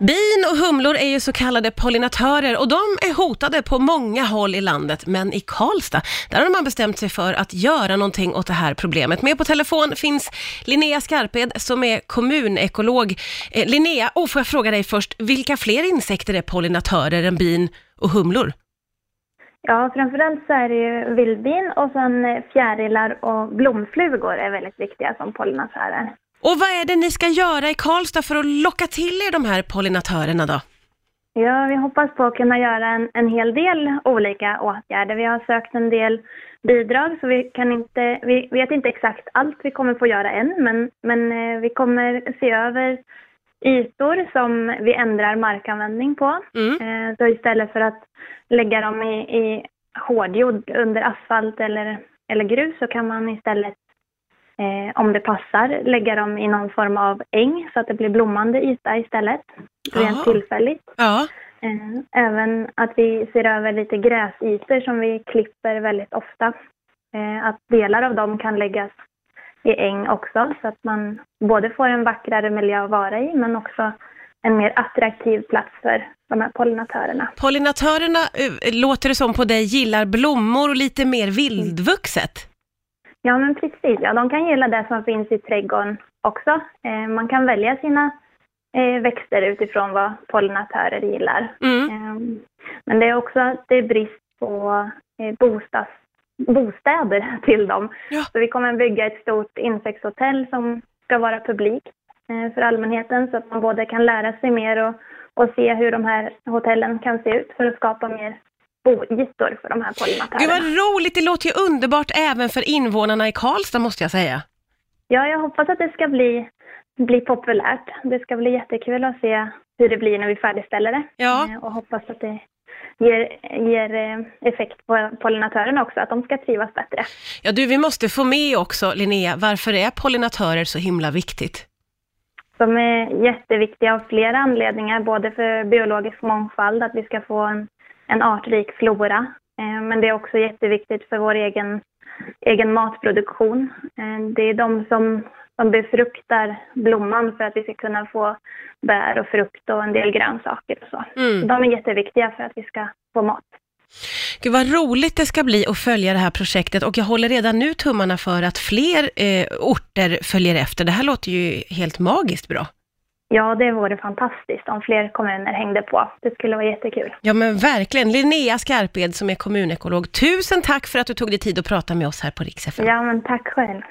Bin och humlor är ju så kallade pollinatörer och de är hotade på många håll i landet. Men i Karlstad, där har man bestämt sig för att göra någonting åt det här problemet. Med på telefon finns Linnea Skarped som är kommunekolog. Eh, Linnea, oh, får jag fråga dig först, vilka fler insekter är pollinatörer än bin och humlor? Ja, framförallt så är det ju vildbin och sen fjärilar och blomflugor är väldigt viktiga som pollinatörer. Och vad är det ni ska göra i Karlstad för att locka till er de här pollinatörerna då? Ja, vi hoppas på att kunna göra en, en hel del olika åtgärder. Vi har sökt en del bidrag så vi kan inte, vi vet inte exakt allt vi kommer få göra än men, men eh, vi kommer se över ytor som vi ändrar markanvändning på. Mm. Eh, så istället för att lägga dem i, i hårdjord under asfalt eller, eller grus så kan man istället eh, om det passar, lägga dem i någon form av äng så att det blir blommande yta istället, rent tillfälligt. Ja, Eh, även att vi ser över lite gräsytor som vi klipper väldigt ofta. Eh, att delar av dem kan läggas i äng också så att man både får en vackrare miljö att vara i men också en mer attraktiv plats för de här pollinatörerna. pollinatörerna, eh, låter det som på dig, gillar blommor och lite mer vildvuxet. Ja, men precis. Ja, de kan gilla det som finns i trädgården också. Eh, man kan välja sina eh, växter utifrån vad pollinatörer gillar. Mm. Eh, men det är också det är brist på eh, bostads, bostäder till dem. Ja. Så vi kommer bygga ett stort insektshotell som ska vara publik eh, för allmänheten så att man både kan lära sig mer och, och se hur de här hotellen kan se ut för att skapa mer boytor för de här pollinatörerna. Gud vad roligt, det låter ju underbart även för invånarna i Karlstad måste jag säga. Ja, jag hoppas att det ska bli, bli populärt. Det ska bli jättekul att se hur det blir när vi färdigställer det. Ja. Eh, Och hoppas att det ger, ger eh, effekt på pollinatörerna också, att de ska trivas bättre. Ja du, vi måste få med också Linnea, varför är pollinatörer så himla viktigt? De är jätteviktiga av flera anledningar, både för biologisk mångfald, att vi ska få en, en artrik flora. Eh, Men det är också jätteviktigt för vår egen, egen matproduktion. Eh, Det är de som, som befruktar blomman för att vi ska kunna få bär och frukt och en del grönsaker och så. Mm. De är jätteviktiga för att vi ska få mat. Gud vad roligt det ska bli att följa det här projektet och jag håller redan nu tummarna för att fler eh, orter följer efter. Det här låter ju helt magiskt bra. Ja, det vore fantastiskt om fler kommuner hängde på. Det skulle vara jättekul. Ja men verkligen. Linnea Skarped som är kommunekolog, tusen tack för att du tog dig tid att prata med oss här på Rix FM. Ja, men tack själv.